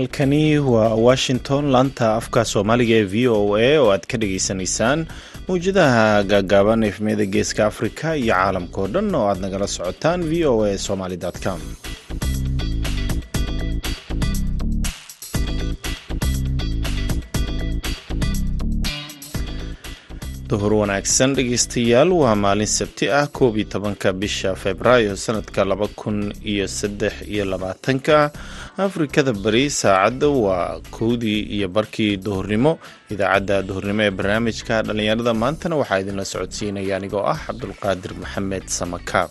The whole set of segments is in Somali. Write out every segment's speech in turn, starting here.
halkani waa washington. Laanta afka soomaaliga ee v o a oo aad ka dhageysanaysaan mawjadaha gaagaaban efmiyada geeska afrika iyo caalamka dhan oo aad nagala socotaan v o a somaly com. Duhur wanaagsan dhegeystayaal waa maalin sabti ah koob iyo tobanka bisha februaayo sanadka laba kun iyo saddex iyo labaatanka afrikada bari saacadda waa kowdii iyo barkii duhurnimo. Idaacadda duhurnimo ee barnaamijka dhallinyarada maantana waxaa idinla socodsiinaya anigoo ah cabdulqaadir maxamed samakaab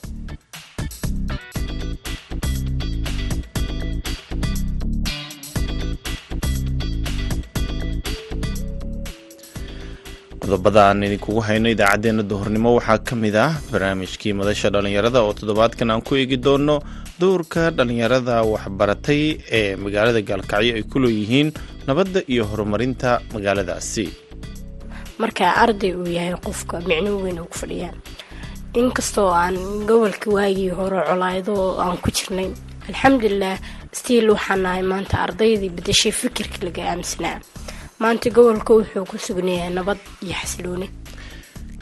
qodobada aan idinkugu hayno idaacaddeenna duhurnimo waxaa ka mid ah barnaamijkii madasha dhallinyarada oo toddobaadkan aan ku eegi doono dowrka dhallinyarada waxbaratay ee magaalada gaalkacyo ay ku leeyihiin nabadda iyo horumarinta magaaladaasi. Marka arday uu yahay qofka micno weyn uu ku fadhiyaa. Inkastoo aan gobolka waagii hore colaaydo aan ku jirnay alxamdulilah stiil waxaan nahay maanta ardaydii bedashay fikirka laga aaminsanaa maanta gobolka wuxuu ku sugnayahay nabad iyo xasilooni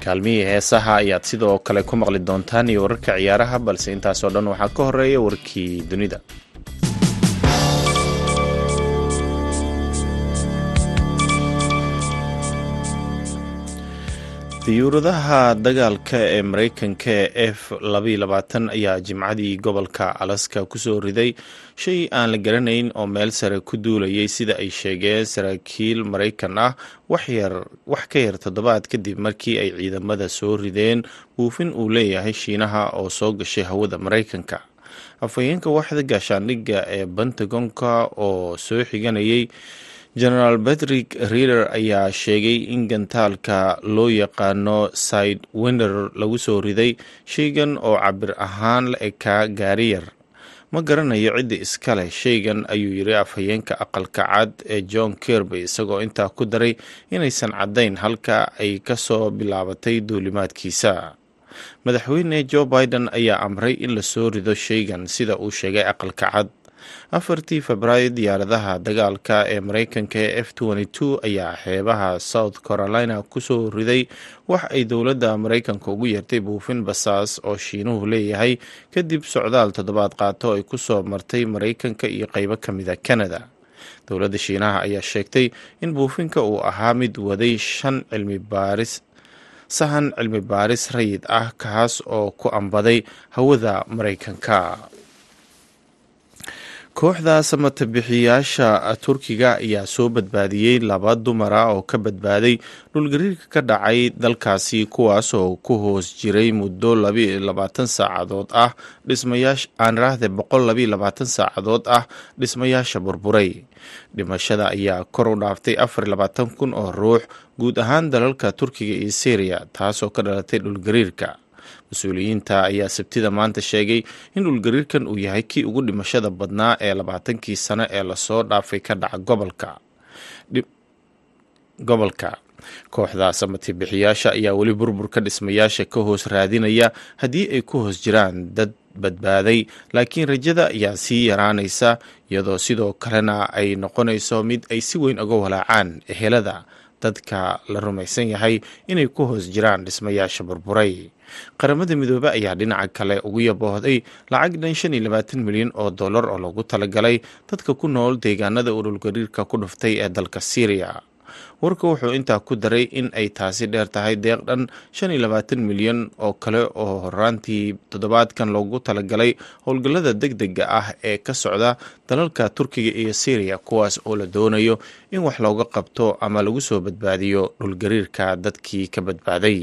kaalmihii heesaha ayaad sidoo kale ku maqli doontaan iyo wararka ciyaaraha balse intaasoo dhan waxaa ka horreeya warkii dunida diyuuradaha dagaalka ee mareykanka ee f ayaa jimcadii gobolka alaska ku soo riday. Shay aan la garanayn oo meel sare ku duulayay sida ay sheegeen saraakiil maraykan ah wax ka yar toddobaad kadib markii ay ciidamada soo rideen buufin uu leeyahay shiinaha oo soo gashay hawada maraykanka. Afhayeenka waxda gaashaandhigga ee pentagonka oo soo xiganayay genaraal patrick rider ayaa sheegay in gantaalka loo yaqaano side winder lagu soo riday shaygan oo cabir ahaan la ekaa gaariyar ma garanayo cidda iska leh shaygan ayuu yiri afhayeenka aqalka cad ee john kirby isagoo intaa ku daray inaysan caddayn halka ay ka soo bilaabatay duulimaadkiisa. Madaxweyne joe biden ayaa amray in la soo rido shaygan sida uu sheegay aqalka cad afartii febraayo diyaaradaha dagaalka ee mareykanka ee f ayaa xeebaha south carolina ku soo riday. Wax ay dowladda mareykanka ugu yeertay buufin basaas oo shiinuhu leeyahay kadib socdaal toddobaad qaato ay ku soo martay mareykanka iyo qeybo ka mida canada. Dowladda shiinaha ayaa sheegtay in buufinka uu ahaa mid waday shan cilmi baaris sahan cilmi baaris rayid ah kaas oo ku ambaday hawada mareykanka kooxda samatabixiyaasha turkiga ayaa soo badbaadiyey laba dumara oo ka badbaaday dhulgariirka ka dhacay dalkaasi kuwaas oo ku hoos jiray muddo labaatan saacadood ah. Dhismayaanraahde boqol saacadood ah dhismayaasha burburay. Dhimashada ayaa kor u dhaaftay afar kun oo ruux guud ahaan dalalka turkiga iyo syriya taasoo ka dhalatay dhulgariirka mas'uuliyiinta ayaa sabtida maanta sheegay in dhulgariirkan uu yahay kii ugu dhimashada badnaa ee labaatankii sano ee la soo dhaafay ka dhaca gobolka. Gobolka. Kooxda samatibixiyaasha ayaa weli burburka dhismayaasha ka hoos raadinaya haddii ay ku hoos jiraan dad badbaaday laakiin rajada ayaa sii yaraanaysa iyadoo sidoo kalena ay noqonayso mid ay si weyn uga walaacaan ehelada dadka la rumaysan yahay inay ku hoos jiraan dhismayaasha burburay qaramada midoobe ayaa dhinaca kale ugu yaboohday lacag dhan shan iyo labaatan milyan oo dollar oo lagu talagalay dadka ku nool deegaanada uu dhulgariirka ku dhuftay ee dalka syriya warka wuxuu intaa ku daray in ay taasi dheer tahay deeq dhan shan iyo labaatan milyan oo kale oo horaantii toddobaadkan loogu talagalay howlgallada deg dega ah ee ka socda dalalka turkiga iyo syriya kuwaas oo la doonayo in wax looga qabto ama lagu soo badbaadiyo dhulgariirka dadkii ka badbaaday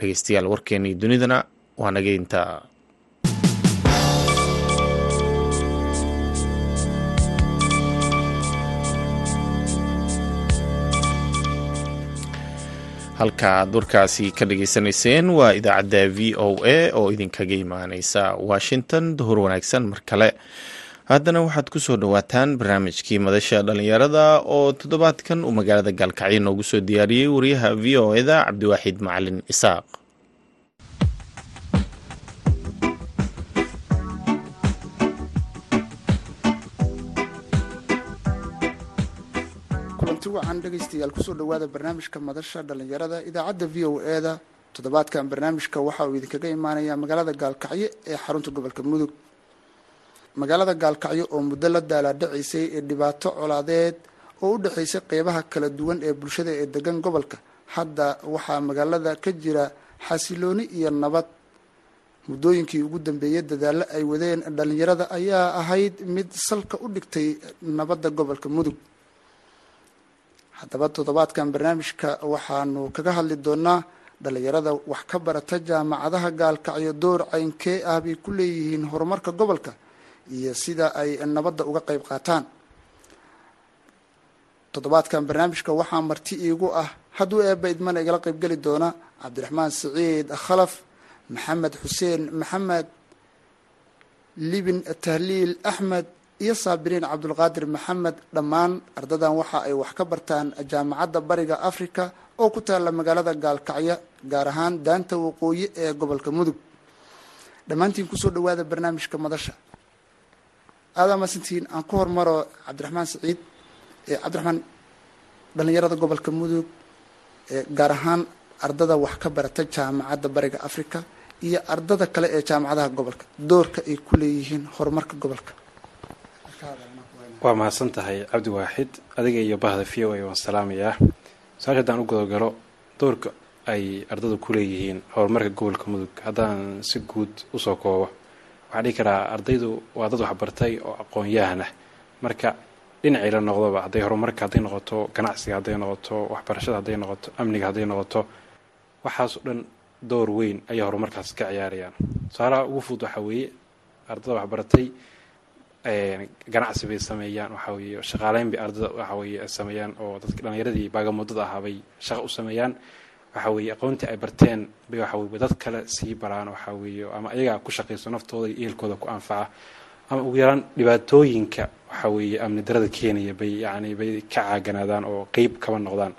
dhegeystayaal warkeenii dunidana waa nageynta halka aad warkaasi ka dhageysanayseen waa idaacadda v o a oo idinkaga imaaneysa washington duhur wanaagsan mar kale haddana waxaad ku soo dhowaataan barnaamijkii madasha dhallinyarada oo toddobaadkan uu magaalada gaalkacyo noogu soo diyaariyey wariyaha v o eda cabdiwaaxid macalin isaaq. Kulanti wacan dhegaystayaal ku soo dhowaada barnaamijka madasha dhallinyarada idaacadda v o e toddobaadkan barnaamijka waxa uu idinkaga imaanayaa magaalada gaalkacyo ee xarunta gobolka mudug magaalada gaalkacyo oo muddo la daalaadhacaysay ee dhibaato colaadeed oo u dhexaysay qeybaha kala duwan ee bulshada ee degan gobolka. Hadda waxaa magaalada ka jira xasilooni iyo nabad. Muddooyinkii ugu dambeeyey dadaallo ay wadeen dhallinyarada ayaa ahayd mid salka u dhigtay nabadda gobolka mudug. Haddaba toddobaadkan barnaamijka waxaanu kaga hadli doonaa dhallinyarada wax ka barata jaamacadaha gaalkacyo door caynkee ah bay ku leeyihiin horumarka gobolka iyo sida ay nabadda uga qayb qaataan. Toddobaadkan barnaamijka waxaa marti iigu ah hadduu eebba idmana igala qaybgeli doona cabdiraxmaan siciid khalaf maxamed xuseen maxamed libin tahliil axmed iyo saabiriin cabdulqaadir maxamed. Dhammaan ardadan waxa ay wax ka bartaan jaamacadda bariga africa oo ku taalla magaalada gaalkacyo gaar ahaan daanta waqooyi ee gobolka mudug. Dhammaantiin ku soo dhawaada barnaamijka madasha aadaa masantiin aan ku hormaro cabdiraxmaan siciid cabdiraxmaan dhallinyarada gobolka mudug gaar ahaan ardada wax ka barata jaamacadda bariga africa iyo ardada kale ee jaamacadaha gobolka. Doorka ay ku leeyihiin horumarka gobolka. Waa mahadsan tahay cabdi waaxid adiga iyo bahda v o a waan salaamayaa su'aasha haddaan u gudogalo doorka ay ardadu ku leeyihiin horumarka gobolka mudug haddaan si guud u soo koobo waxaan dhihi karaa ardaydu waa dad waxbartay oo aqoon-yahan ah. Marka dhinacii la noqdoba hadday horumarka hadday noqoto ganacsiga hadday noqoto waxbarashada hadday noqoto amniga hadday noqoto waxaas o dhan door weyn ayay horumarkaas ka ciyaarayaan. Tusaalaha ugu fudud waxaa weeye ardada waxbaratay ganacsi bay sameeyaan waxaa weeye shaqaaleyn bay ardada waxaa weeye sameeyaan oo dadki dhallinyaradii baagamuddada ahaa bay shaqa u sameeyaan waxaa weeye aqoontii ay barteen bay waxa weye dad kale sii baraan waxaa weeye ama ayagaa ku shaqayso naftooda iyo ehelkooda ku anfaca ama ugu yaraan dhibaatooyinka waxaa weeye amni darada keenaya bay yacni bay ka caaganaadaan oo qeyb kaba noqdaan.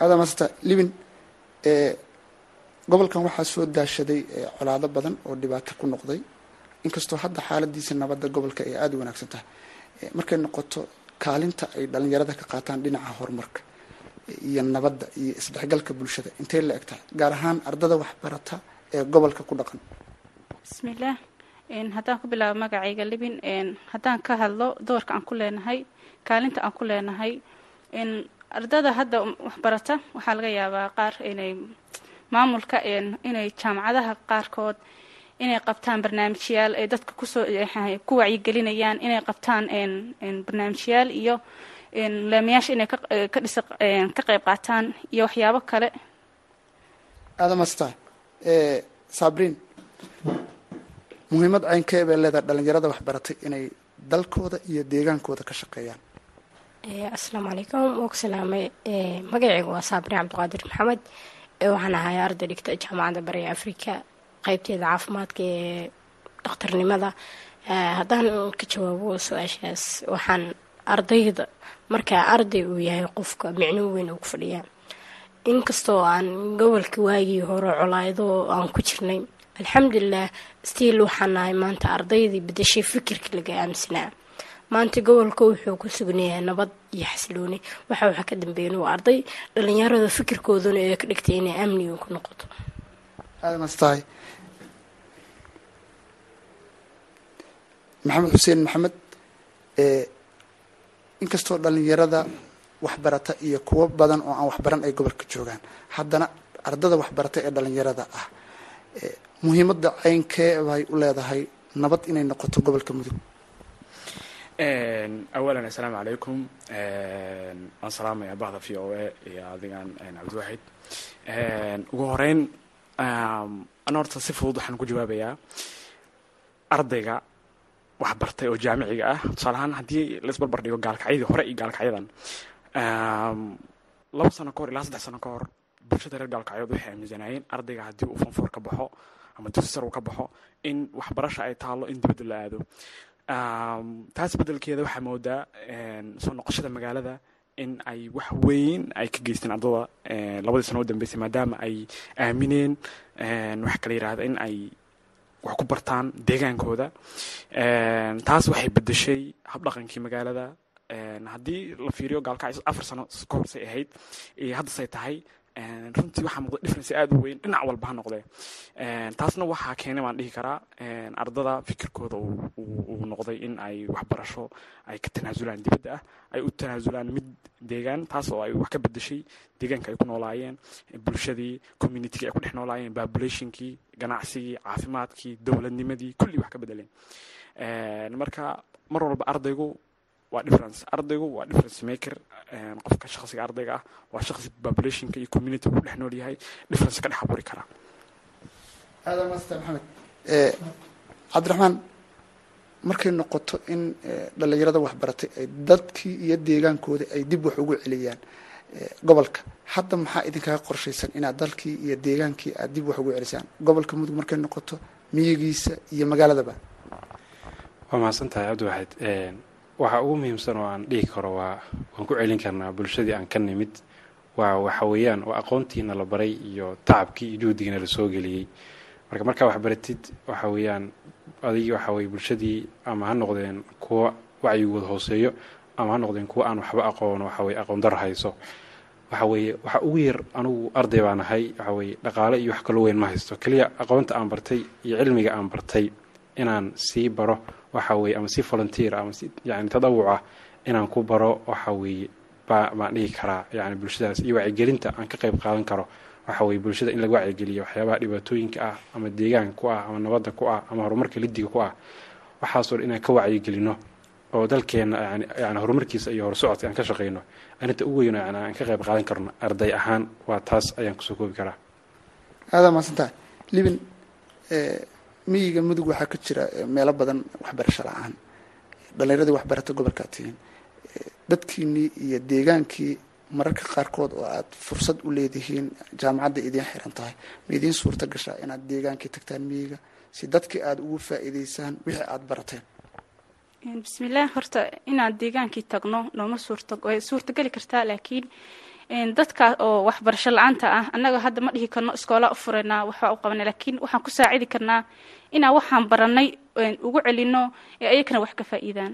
Hada masta libin gobolkan waxaa soo daashaday colaado badan oo dhibaato ku noqday. Inkastoo hadda xaaladiisa nabadda gobolka ay aada u wanaagsan tahay. Markay noqoto kaalinta ay dhallinyarada ka qaataan dhinaca horumarka iyo nabadda iyo isdhexgalka bulshada. Intay la eg tahay gaar ahaan ardada waxbarata ee gobolka ku dhaqan. Bismillaah haddaan ku bilaabo magacayga libin haddaan ka hadlo doorka aan ku leenahay kaalinta aan ku leenahay ardada hadda waxbarata waxaa laga yaabaa qaar inay maamulka inay jaamacadaha qaarkood inay qabtaan barnaamijyaal ay dadka ku soo ku wacyigelinayaan inay qabtaan barnaamijyaal iyo laamayaasha inay ka dhisa ka qayb qaataan iyo waxyaabo kale. Aadamasta sabriin muhiimad caynkee bay leedahay dhalinyarada waxbaratay inay dalkooda iyo deegaankooda ka shaqeeyaan. Asalaamu calaykum waa ku salaamay magaceyga waa saabrin cabdiqaadir maxamed waxaan ahay arday dhigta jaamacadda bariga africa qeybteeda caafimaadka ee dhakhtarnimada. Haddaan ka jawaabo su'aashaas waxaan ardayda. Markaa arday uu yahay qofka micno weyn uu ku fadhiyaa. Inkastoo aan gobolka waagii hore colaaydo aan ku jirnay alxamdulilah stiil waxaan nahay maanta ardaydii bedashay fikirka laga aaminsanaa maanta gobolka wuxuu ku sugnayahay nabad iyo xasilooni. Waxa waxa ka dambeeyan waa arday dhalinyarada fikirkooduna ee ka dhigtay inay amniga ku noqoto. Aadamastahay maxamed xuseen maxamed inkastoo dhalinyarada waxbarata iyo kuwo badan oo aan waxbaran ay gobolka joogaan haddana ardada waxbarata ee dhalinyarada ah muhiimadda ceynkee bay u leedahay nabad inay noqoto gobolka mudug. Awalan assalaamu calaykum waan salaamaya bahda v o a iyo adigan cabdiwaxid ugu horeyn ana horta si fudud waxaan ku jawaabayaa ardayga waxbartay oo jaamiciga ah. Tusaale ahaan haddii laisbarbar dhigo gaalkacyadii hore iyo gaalkacyadan laba sano kahor ilaa saddex sano ka hor bulshada reer gaalkacyood waxay aaminsanaayeen ardayga haddii uu fonfoor ka baxo ama dugsi sar uu ka baxo in waxbarasha ay taalo in dibadda la aado. Taas beddelkeeda waxaa moodaa soo noqoshada magaalada in ay wax weyn ay ka geysteen ardada labadii sano u dambeysay maadaama ay aamineen waxa kala yirahda in ay wax ku bartaan deegaankooda. Taas waxay bedeshay habdhaqankii magaalada. Haddii la fiiriyo gaalkacyo afar sano ka horsay ahayd iyo haddasay tahay runtii waxaa muuqda difference aada u weyn dhinac walba ha noqdee. Taasna waxaa keenay baan dhihi karaa ardada fikirkooda uu noqday in ay waxbarasho ay ka tanaasulaan dibadda ah ay u tanaasulaan mid deegaan taas oo ay wax ka bedeshay deegaanka ay ku noolaayeen bulshadii communitygii ay ku dhex noolaayeen populationkii ganacsigii caafimaadkii dowladnimadii kulli wax ka bedeleen marka mar walba ardaygu waa difference ardaygu waa difference maker qofka shakhsiga ardayga ah waa shakhsi populationka iyo community ku dhex nool yahay difference ka dhex abuuri karaa aadan master maxamed. Cabdiraxmaan markay noqoto in dhalinyarada waxbaratay ay dadkii iyo deegaankooda ay dib wax ugu celiyaan gobolka hadda maxaa idinkaga qorshaysan inaad dalkii iyo deegaankii aad dib wax ugu celisaan? Gobolka mudug markay noqoto miyigiisa iyo magaaladaba. Waa mahadsan tahay cabdiwaxid waxa ugu muhiimsan oo aan dhihi karo waa waan ku celin karnaa bulshadii aan ka nimid waa waxa weeyaan waa aqoontiina la baray iyo tacabkii iyo juhdigiina la soo geliyey. Marka markaa waxbaratid waxa weeyaan adigii waxa weye bulshadii ama ha noqdeen kuwa wacyigooda hooseeyo ama ha noqdeen kuwa aan waxba aqoon waxa weye aqoon dar hayso. Waxa weeye waxa ugu yar anugu arday baan ahay waxa weye dhaqaale iyo wax kaloo weyn ma haysto. Keliya aqoonta aan bartay iyo cilmiga aan bartay inaan sii baro waxa weye ama si volunteer ama si yani tadawuc ah inaan ku baro waxa weeye ba baan dhihi karaa yani bulshadaas. Iyo wacyigelinta aan ka qayb qaadan karo waxa bulshada in laga wacyigeliyo waxyaabaha dhibaatooyinka ah ama deegaanka ku ah ama nabadda ku ah ama horumarka lidiga ku ah. Waxaasoo dhan inaan ka wacyigelino oo dalkeena yani yani horumarkiisa iyo horsocodka aan ka shaqeyno. Arrinta ugu weyn yani aan ka qayb qaadan karno arday ahaan waa taas ayaan ku soo koobi karaa. Aadaa mahadsantahay libin miyiga mudug waxaa ka jira meelo badan waxbarasho la'aan. Dhallinyaradii waxbarata gobolkaa tihiin dadkiinii iyo deegaankii mararka qaarkood oo aad fursad u leedihiin jaamacadda idiin xiran tahay ma idiin suurta gashaa inaad deegaankii tagtaan miyiga si dadkii aada ugu faa'iidaysaan wixii aada barateen? Bismillaah horta inaan deegaankii tagno nooma suurta way kartaa laakiin dadka oo waxbarasho la'aanta ah annaga hadda ma dhihi karno iskoolaa u furaynaa waxbaa u qabana laakiin waxaan ku saacidi karnaa inaan waxaan baranay ugu celino ee ayakana wax ka faa'iidaan.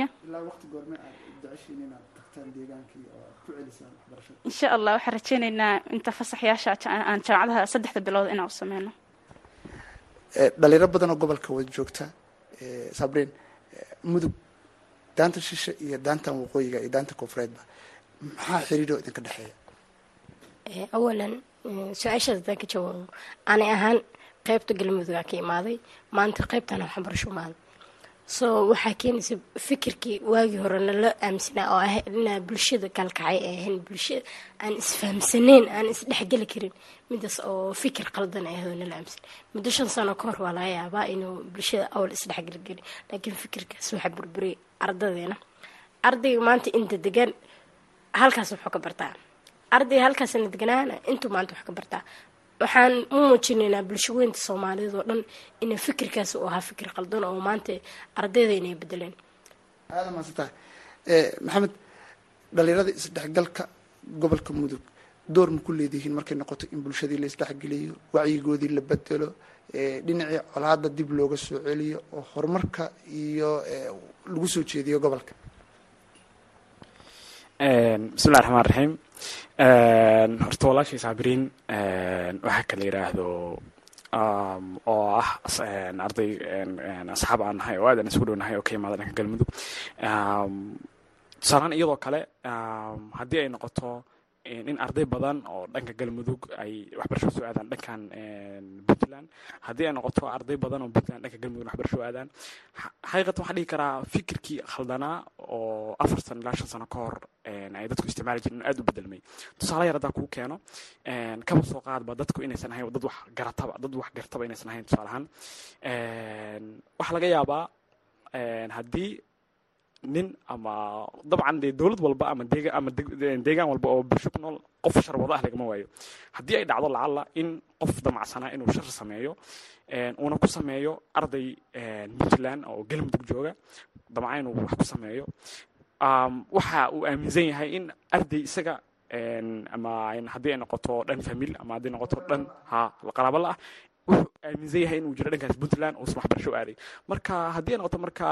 Ya? Insha allah waxaan rajeynaynaa inta fasaxyaasha aan jaamacadaha saddexda bilood inaan u sameyno dhalinyaro badan oo gobolka wada joogta sabriin mudug daanta shishe iyo daantan waqooyiga iyo daanta koonfureedba maxaa xiriiroo idinka dhexeeya? Awalan su'aashaas haddaan ka jawaabo. Aanay ahaan qeybta galmudugaa ka imaaday maanta qeybtana waxbarasho imaaday so waxaa keenaysa fikirkii waagii hore nala aaminsanaa oo ah inaa bulshada kalkacay ee ahayn bulshada aan isfahamsaneyn aan isdhexgeli karin. Midaas oo fikir qaldan ahdo nala aaminsan muddo shan sano ka hor waa laga yaabaa inuu bulshada awal isdhexgelgeli laakiin fikirkaas waxaa burburiyay ardadeena ardayga maanta inta degan halkaas wuxuu ka bartaa. Ardayga halkaasna deganaana intuu maanta wax ka bartaa waxaan u muujinaynaa bulsho weynta soomaaliyeed oo dhan ina fikirkaas uu ahaa fikir qaldan oo maanta ardayda inay bedeleen aada maadsantahay maxamed dhalinyarada isdhexgalka gobolka mudug door ma ku leedihiin markay noqoto in bulshadii la isdhexgeliyo wacyigoodii la bedelo dhinacii colaada dib looga soo celiyo oo horumarka iyo lagu soo jeediyo gobolka? Bismillahi raxmaan raxiim horta walaashay saabiriin waxaa kala yidhaahdo oo ah arday asxaab aan nahay oo aad aan isku dhownahay oo ka imaada dhanka galmudug. Tusaalaan iyadoo kale haddii ay noqoto in arday badan oo dhanka galmudug ay waxbarasho soo aadaan dhankan puntland. Haddii ay noqoto arday badan oo puntland dhanka galmudug waxbarasho aadaan xaqiiqatan waxaan dhihi karaa fikirkii khaldanaa oo afar sano ilaa shan sano ka hor ay dadku isticmaali jirin aad u bedelmay tusaale yar haddaan kuu keeno kaba soo qaadba dadku inaysan ahayn dad wax garataba dad wax gartaba inaysan ahayn tusaale ahaan. Waxaa laga yaabaa haddii nin ama dabcan dee dowlad walba ama deega ama deegaan walba oo bulsho ku nool qof shar wada ah lagama waayo. Haddii ay dhacdo lacalla in qof damacsanaa inuu shar sameeyo uuna ku sameeyo arday puntland oo galmudug jooga damca inuu wax ku sameeyo waxa uu aaminsan yahay in arday isaga ama haddii ay noqoto dhan famil ama haddii noqoto dhan ha qaraabo la ah aaminsan yahay inuu jiro dhankaas puntland uusan waxbarasho aaday. Marka haddii ay noqoto marka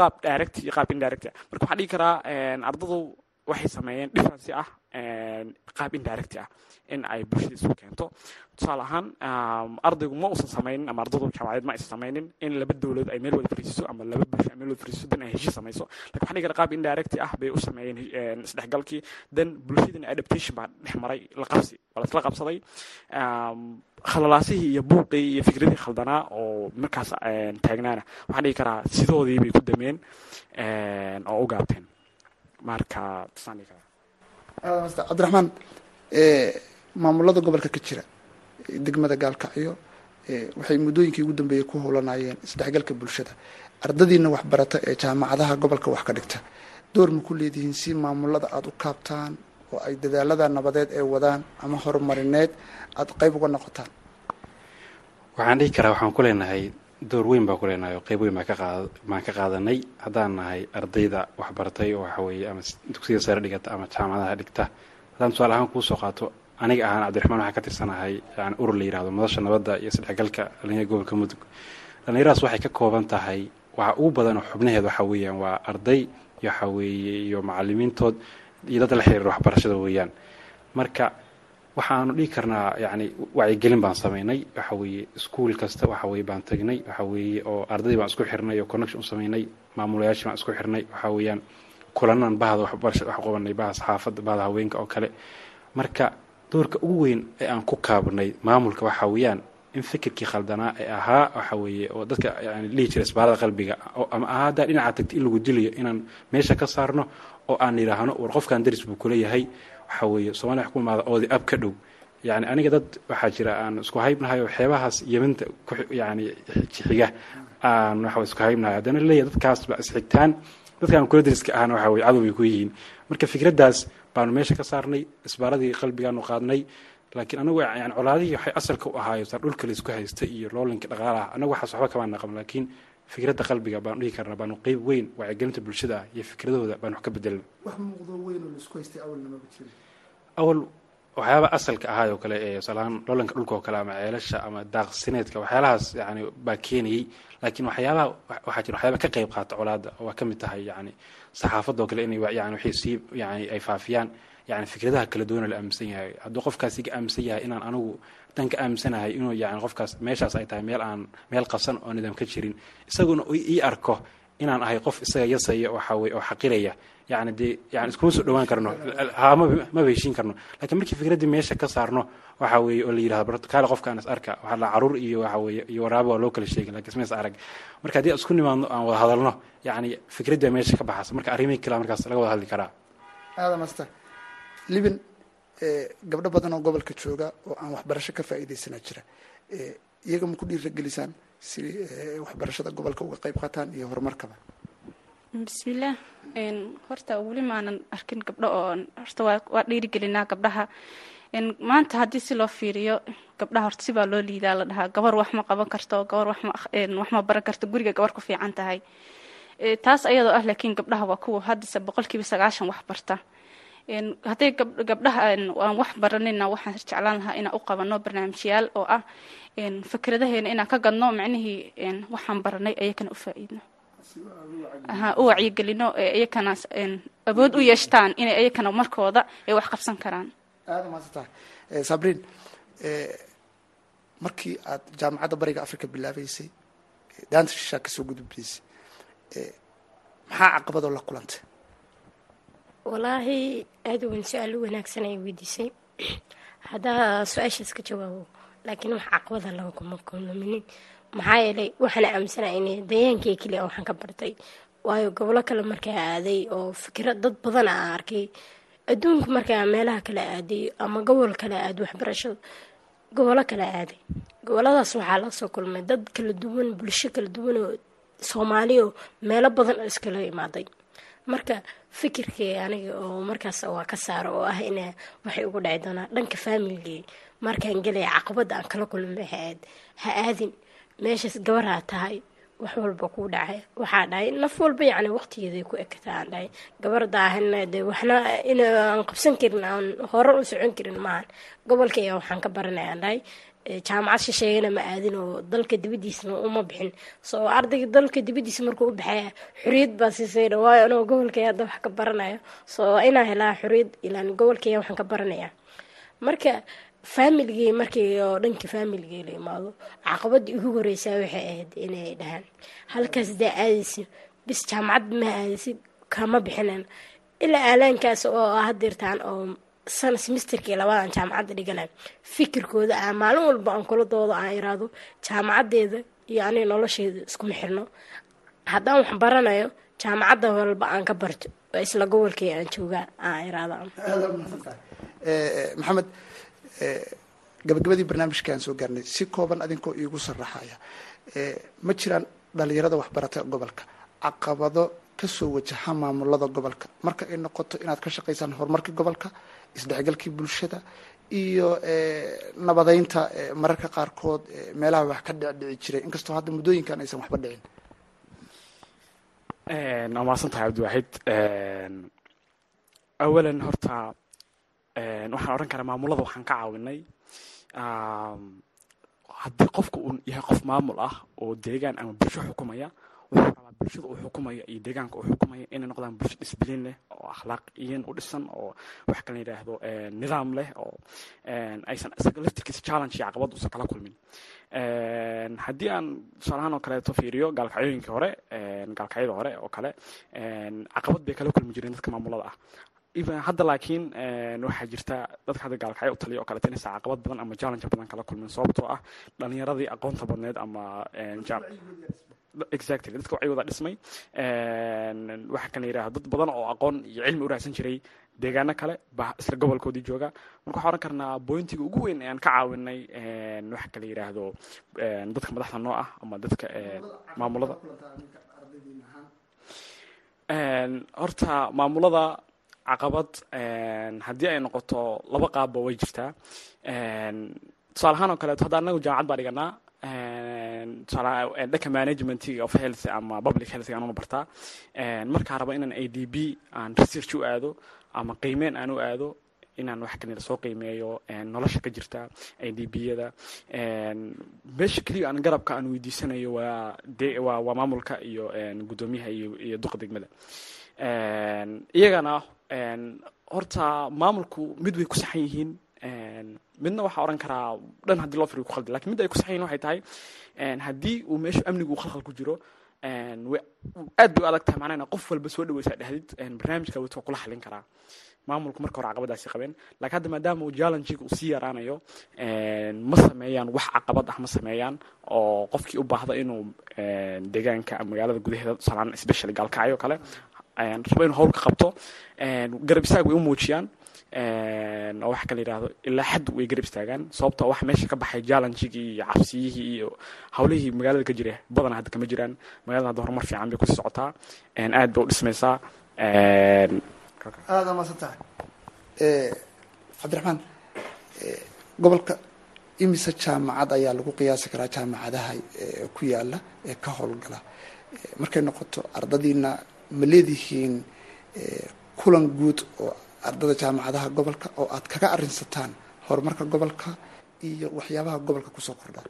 qaab direct iyo qaab indirect marka waxaan dhihi karaa ardadu waxay sameeyeen difference ah qaab indirect ah in ay bulshada isu keento. Tusaale ahaan ardaygu ma uusan sameynin ama ardadu jaamacadeed ma aysan in laba dowlad ay meel wada fariisiso ama laba bulsho meel wada fariisiso dan ay heshiis samayso. Lakin waxaan karaa qaab indirect ah bay u sameeyeen isdhexgalkii dan bulshadina adaptation baa dhex maray la qabsi waa laisla qabsaday. Khalalaasihii iyo buuqii iyo fikradihii khaldanaa oo markaas taagnaana. Waxaan dhihi karaa sidoodii bay ku dameen oo u gaabteen marka tasaan dhihi karaa master cabdiraxmaan maamulada gobolka ka jira degmada gaalkacyo waxay muddooyinkii ugu dambeeyey ku howlanayeen isdhexgalka bulshada. Ardadiina waxbarata ee jaamacadaha gobolka wax ka dhigta. Door ma ku leedihiin si maamulada aada u kaabtaan oo ay dadaalada nabadeed ee wadaan ama horumarineed aada qeyb uga noqotaan? Waxaan dhihi karaa waxaan ku leenahay door weyn baan ku leenahay oo qeyb weyn baan ka qaad baan ka qaadanay. Haddaan nahay ardayda waxbaratay oo waxa weeye ama dugsiga sare dhigata ama jaamacadaha dhigta. Haddaan tusaale ahaan kuu soo qaato aniga ahaan cabdiraxmaan waxaan ka tirsanahay yani urur la yihahdo madasha nabadda iyo isdhexgalka dhalinyarada gobolka mudug. Dhallinyaradaas waxay ka kooban tahay waxa ugu badan oo xubnaheed waxa weeyaan waa arday iyo waxa weeye iyo macalimiintood iyo dad la xiriira waxbarashada weeyaan. Marka waxaanu dhihi karnaa yani wacyigelin baan samaynay waxa weeye kasta waxa weye baan tagnay waxa oo ardaydii baan isku xirnay oo connection u samaynay maamulayaashii baan isku xirnay waxa weeyaan bahda waxbarasha wax qabanay bahda haweenka oo kale. Marka doorka ugu weyn ee aan ku kaabnay maamulka waxa weeyaan in fikirkii khaldanaa ee ahaa waxa oo dadka yani dhihi jira isbaarada qalbiga ama ahaa haddaa dhinaca tagta in lagu dilayo inaan meesha ka saarno oo aan yidhaahno war qofkan daris buu kula yahay waxa weeye somalia wax ku imaada oodi ab ka dhow. Yani aniga dad waxaa jira aan isku haybnahay oo xeebahaas yeminta yani xiga aan waxa isku haybnahay. Haddana leeyahay dadkaasba isxigtaan dadkaan kula dariska ahna waxa weye cadow bay ku yihiin. Marka fikraddaas baanu meesha ka saarnay isbaaradii qalbigaanu qaadnay. Laakiin anagu yani colaadihii waxay asalka u ahaayo saa dhulka laysku haysta iyo loolinka dhaqaalaha anagu waxaas waxba kamaa naqan laakiin fikradda qalbiga baanu dhihi karnaa baanu qeyb weyn wacyigelinta bulshada iyo fikradahooda baanu wax ka bedelna awal waxyaaba asalka ahaay oo kale ee salaan loolanka dhulka oo kale ama ceelasha ama daaqsineedka waxyaalahaas yani baa keenayey. Laakiin waxyaabaha waxaa jira waxyaaba ka qeyb qaata colaadda oo waa ka mid tahay yani saxaafadda oo kale inay yani waxay sii yani ay faafiyaan. Yani fikradaha kala duwana la aaminsan yahay. Hadduu qofkaas iga aaminsan yahay inaan anigu dan ka aaminsanahay inuu yani qofkaas meeshaas ay tahay meel aan meel qasan oo nidaam ka jirin isaguna ii arko inaan ahay qof isaga yasaya waxa oo xaqiraya. Yani dee yani iskuma soo dhawaan karno. Maba heshiin karno. Lakiin markii fikraddii meesha ka saarno waxa weeye oo la yidhahdo kaale qofkaan is arka. Waxaa la carruur iyo waxa weeye iyo waraaba waa loo kala sheegin laakiin isma is arag. Marka haddii isku nimaadno aan wada hadalno yani fikraddii meesha ka baxaysa marka arrimihii kale markaas laga wada hadli karaa. Aadam asta libin gabdho badan oo gobolka jooga oo aan waxbarasho ka faa'iidaysanaa jira iyaga ma ku dhiiragelisaan si waxbarashada gobolka uga qayb qaataan iyo horumarkaba. Bismillaah horta weli maanan arkin gabdho oo horta waa dhiirigelinaa gabdhaha. Maanta haddii si loo fiiriyo gabdhaha horta sibaa loo liidaa la dhahaa. Gabar wax ma qaban karto gabar wax ma baran karto guriga gabar ku fiican tahay. Taas ayadoo ah laakiin gabdhaha waa kuwa haddase boqolkiiba sagaashan wax barta hadday gabdhaha aan wax baranina waxaan jeclaan lahaa inaan u qabano barnaamijyaal oo ah fikradaheena inaan ka gadno macnihii waxaan baranay ayakana u faa-iidno. U wacyigelino iyakana awood u yeeshtaan inay iyakana markooda ay wax qabsan karaan. Aada maadsantaha sabriin markii aad jaamacadda bariga africa bilaabeysay daanta shishaa ka soo gudubdaysay maxaa caqabadoo la kulantay walaahi aada weyn su'aal u wanaagsan ay weydiisay. Haddaa su'aashaas ka jawaabo laakiin wax caqabada laga kuma kulminin. Maxaa yeelay waxaana aaminsanaa in dayaankii keliya waxaan ka bartay. Waayo gobolo kale markaa aaday oo fikra dad badan aa arkay. Adduunka markaa meelaha kale aaday ama gobol kale aad waxbarashada gobolo kale aaday. Goboladaas waxaa la soo kulmay dad kala duwan bulsho kala duwan oo soomaaliya oo meelo badan oo iskala imaaday marka fikirkii aniga oo markaas waa ka saaro oo ah in waxay ugu dhaci doonaa dhanka faamiligii markaan gelaya caqabada aan kala kulmay ha aadin meeshaas gabaraa tahay wax walba kuu dhacay. Waxaa dhahay naf walba yacni waqtigeeday ku ekata aan dhahay gabarda ahna de waxna in aan qabsan karin aan hore u socon karin maahan. Gobolka ayaa waxaan ka baranay aan dhahay jaamacad shisheeyana ma aadin oo dalka dibadiisna uma bixin. Soo ardayga dalka dibadiisa markuu u baxaya xoriyad baa siisayna. Waayo anoo gobolkay hadda wax ka baranayo soo inaa helaa xoriyad ilaan gobolkaya waxaan ka baranaya. Marka faamiligii markii oo dhanka faamiligii la imaado caqabadii ugu horeysaa waxay ahayd inay dhahaan. Halkaas daa aadaysi bis jaamacad ma aadaysid kama bixinan ilaa aalaankaas oo hadirtaan oo sana semisterkii labadan jaamacadda dhiganayo fikirkooda ah maalin walba aan kula doodo aan iraado jaamacadeeda iyo aniga nolosheeda iskuma xirno. Haddaan wax baranayo jaamacadda walba aan ka barto. Oo isla gobolkii aan joogaa aan iraado. Maxamed gabagabadii barnaamijkaan soo gaarnay si kooban adinkoo iigu saraxaya ma jiraan dhalinyarada waxbarata gobolka? Caqabado ka soo wajaha maamulada gobolka. Marka ay noqoto inaad ka shaqaysaan horumarkii gobolka isdhexgalkii bulshada iyo nabadeynta mararka qaarkood meelaha wax ka dhicdhici jiray. Inkastoo hadda muddooyinkan aysan waxba dhicin. Waa mahadsan tahay cabdiwaaxid awalan horta waxaan odhan karaa maamulada waxaan ka caawinay. Haddii qofka uu yahay qof maamul ah oo deegaan ama bulsho xukumaya wuxuu rabaa bulshada uu xukumaya iyo deegaanka uu xukumaya inay noqdaan bulsho disbilin leh oo akhlaaqiyin u dhisan oo wax kala yidhaahdo nidaam leh oo aysan isaga laftirkiisa challenge iyo caqabad uusan kala kulmin. Haddii aan tusaalahaan oo kaleeto fiiriyo gaalkacyooyinkii hore gaalkacyada hore oo kale caqabad bay kala kulmi jireen dadka maamulada ah. Hadda laakiin waxaa jirta dadka hadda gaalkacyo u taliya oo kaleeto inaysan caqabad badan ama challenge badan kala kulmin sababtoo ah dhalinyaradii aqoonta badneed ama exactly. Dadka wacyigooda dhismay waxaa kan yidhaha dad badan oo aqoon iyo cilmi u raadsan jiray deegaano kale baa isla gobolkoodii jooga. Marka waxaan oran karnaa bointiga ugu weyn aan ka caawinay waxa kala yidhaahdo dadka madaxda noo ah ama dadka maamulada. Horta maamulada caqabad haddii ay noqoto laba qaabba way jirtaa. Tusaale ahaan oo kaleeto hadda anagu jaamacad baa dhiganaa dhanka management of health ama public health aan bartaa markaa raba inaan a d b aan research u aado ama qiimeyn aan u aado inaan wax kanila soo qiimeeyo nolosha ka jirta a d b yada meesha keliya aan garabka aan weydiisanayo waa waa waa maamulka iyo guddoomiyaha iyo duqa degmada. Iyagana horta maamulku mid way ku saxan yihiin midna waxaa oran karaa dhan haddii loo firiyo ku khaldi laakiin mid ay ku saxan yihiin waxay tahay haddii uu meeshu amnigu khalkhal ku jiro aad bay u adag tahay macnaha qof walba soo dhaweysaa dhahdid barnaamijka waa kula xalin karaa. Maamulku marka hore caqabadaasi qabeen. Lakiin hadda maadaama uu challengiga uu sii yaraanayo ma sameeyaan wax caqabad ah ma sameeyaan oo qofkii u baahda inuu deegaanka magaalada gudaheeda tusalaan specially gaalkacyo kale rabo inuu hawl ka qabto garab istaag way u muujiyaan oo waxa kala yidhahdo ilaa xad way garab istaagaan. Sababtoo wax meesha ka baxay challengigii iyo cabsiyihii iyo hawlihii magaalada ka jira badan hadda kama jiraan. Magaalada hadda horumar fiican bay ku sii socotaa. Aad bay u dhismaysaa. Aada maasan cabdiraxmaan gobolka imise jaamacad ayaa lagu qiyaasi karaa jaamacadaha ku yaalla ee ka howlgala. Markay noqoto ardadiina ma leedihiin kulan guud oo ardada jaamacadaha gobolka oo aad kaga arinsataan horumarka gobolka iyo waxyaabaha gobolka ku soo kordha.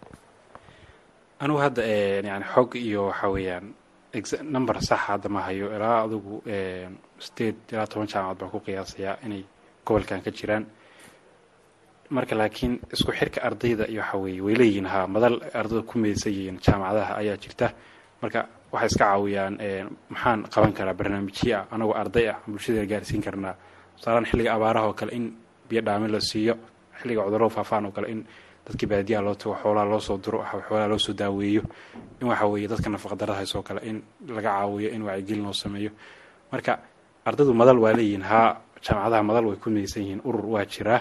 Anugu hadda yani xog iyo waxa weeyaan number saxa hadda ma hayo. Ilaa adugu sideed ilaa toban jaamacad baan ku qiyaasayaa inay gobolkan ka jiraan. Marka laakiin isku xirka ardayda iyo waxa weeye way leeyihiin haa madal ardayda ku midaysan yihiin jaamacadaha ayaa jirta. Marka waxay iska caawiyaan maxaan qaban karaa barnaamijyo ah anagoo arday ah bulshada gaarsiin karnaa tusaalaan xilliga abaaraha oo kale in biyo dhaamin la siiyo xilliga cudurro faafaan oo kale in dadkii baadiyaha loo tago xoolaha loo soo diro xoolaha loo soo daaweeyo. In waxa weeye dadka nafaqadarada haysoo kale in laga caawiyo in wacyigelin loo sameeyo. Marka ardaydu madal waa leeyihiin haa jaamacadaha madal way ku midaysan yihiin urur waa jiraa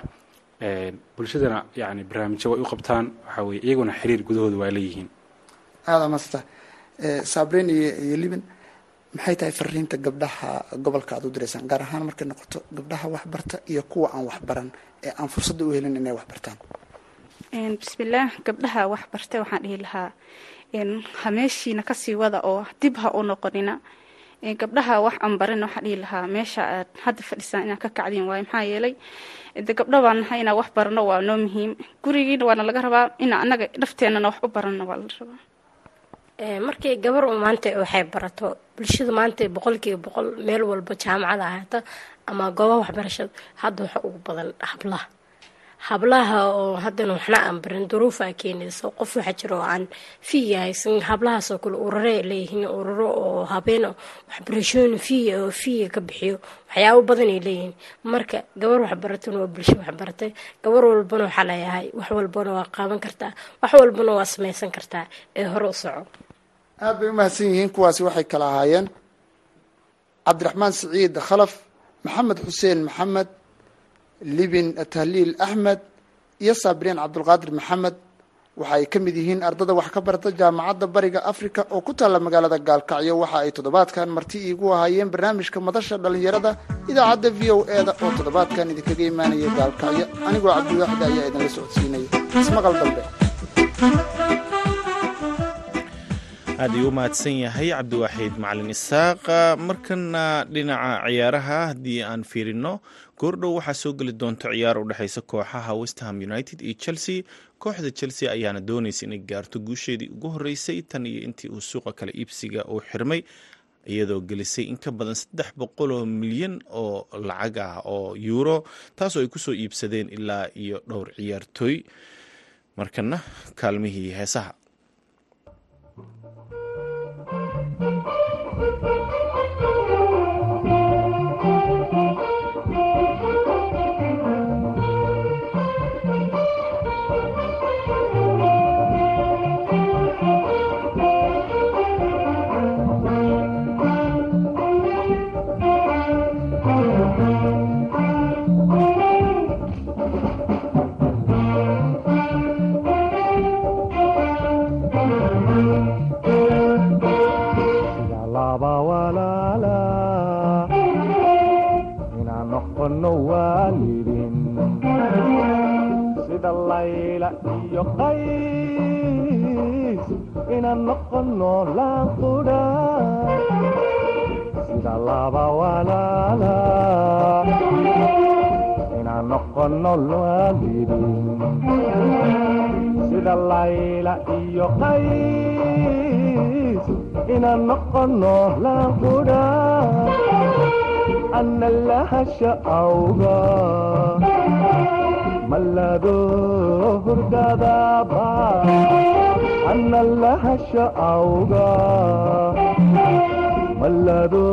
bulshadana yani barnaamijyo way u qabtaan waxa weye iyaguna xiriir gudahooda waa leeyihiin aada maasanta sabrin iyo iyo liban maxay tahay fariinta gabdhaha gobolka aad u diraysaan gaar ahaan markay noqoto gabdhaha waxbarta iyo kuwa aan waxbaran ee aan fursadda u helin inay waxbartaan. Bismillaah gabdhaha waxbartay waxaan dhihi lahaa ha meeshiina ka sii wada oo dib ha u noqonina. Gabdhaha wax aan barin waxaa dhihi lahaa meesha aad hadda fadhisaan inaad ka kacdiin waayo maxaa yeelay de gabdho baan nahay inaan wax barano waa noo muhiim. Gurigiina waana laga rabaa ina anaga dhafteenana wax u barano waa la rabaa markii gabar u maanta waxay barato bulshada maanta boqolkiiba boqol meel walba jaamacada ahaata ama goobaha waxbarashada hadda waxa ugu badan hablaha. Hablaha oo haddana waxna aan barin duruufaa keenayso qof waxaa jira oo aan fiiga haysan hablahaasoo kale urare leeyihiin uraro oo habeeno waxbarashooyin fiiga oo fiiga ka bixiyo waxyaabo badanay leeyihiin. Marka gabar waxbaratana waa bulsho waxbaratay gabar walbana waxaa leeyahay wax walbana waa qaaban kartaa wax walbana waa samaysan kartaa ee hore u soco aada bay umahadsan yihiin kuwaasi waxay kala ahaayeen cabdiraxmaan siciid khalaf maxamed xuseen maxamed libin tahliil axmed iyo saabiriin cabdulqaadir maxamed. Waxa ay ka mid yihiin ardada wax ka barata jaamacadda bariga africa oo ku taalla magaalada gaalkacyo. Waxa ay toddobaadkan marti iigu ahaayeen barnaamijka madasha dhallinyarada idaacadda v o e da oo toddobaadkan idinkaga imaanaya gaalkacyo. Anigoo cabdiwaaxid ayaa idinla socodsiinaya. Ismaqal dambe aad ayuu mahadsan yahay cabdiwaaxiid macalin isaaqa. Markana dhinaca ciyaaraha haddii aan fiirino goordhow waxaa soo geli doonta ciyaar u dhexeysa kooxaha westham united iyo chelsea. Kooxda chelsea ayaana doonaysa inay gaarto guusheedii ugu horeysay tan iyo intii uu suuqa kale iibsiga uu xirmay iyadoo gelisay in ka badan saddex boqol oo milyan oo lacag ah oo yuuro taasoo ay ku soo iibsadeen ilaa iyo dhowr ciyaartooy markana kaalmihii heesaha layla iyo qays inaan noqono laanqudha sida laba walaala inaan noqono waalidin sida layla iyo qays inaan noqono laanqudha ana lahasha awga mallado hurdadaba ana lahasha awga mallado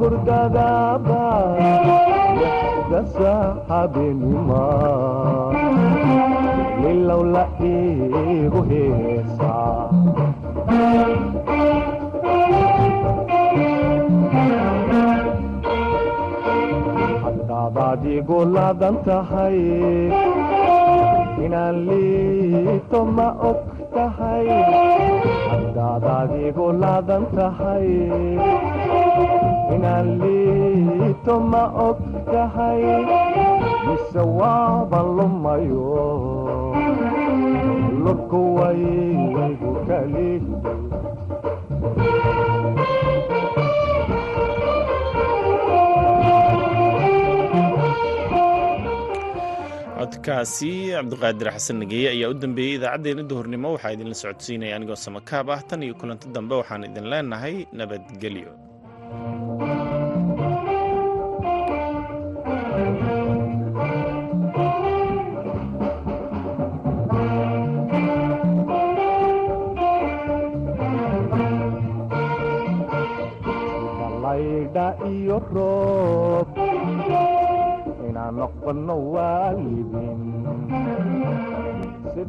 hurdadaba dasa habeenima lilow la iigu heesaa haddaadaad igu laadan tahay inaan liito ma og tahay haddaadaad igu laadan tahay inaan liito ma og tahay mise waaban lumayo lurku waygu kali codkaasi cabdiqaadir xasan nageeye ayaa u dambeeyey idaacaddeenna duhurnimo. Waxaa idinla socodsiinaya anigoo samakaab ah. Tan iyo kulanti dambe waxaan idin leenahay nabadgelyo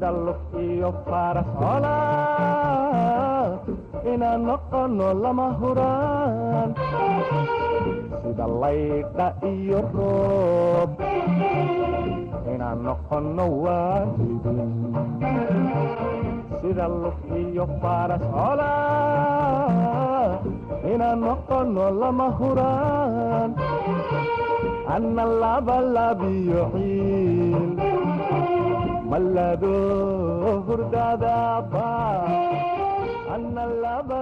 sida lug iyo faras cola inaan noqono lama huraan. Sida laydha iyo roob inaan noqono waalidin sida lug iyo faras cola inaan noqono lama huraan. Ana labalabiyo ciil hurdadaba ana laba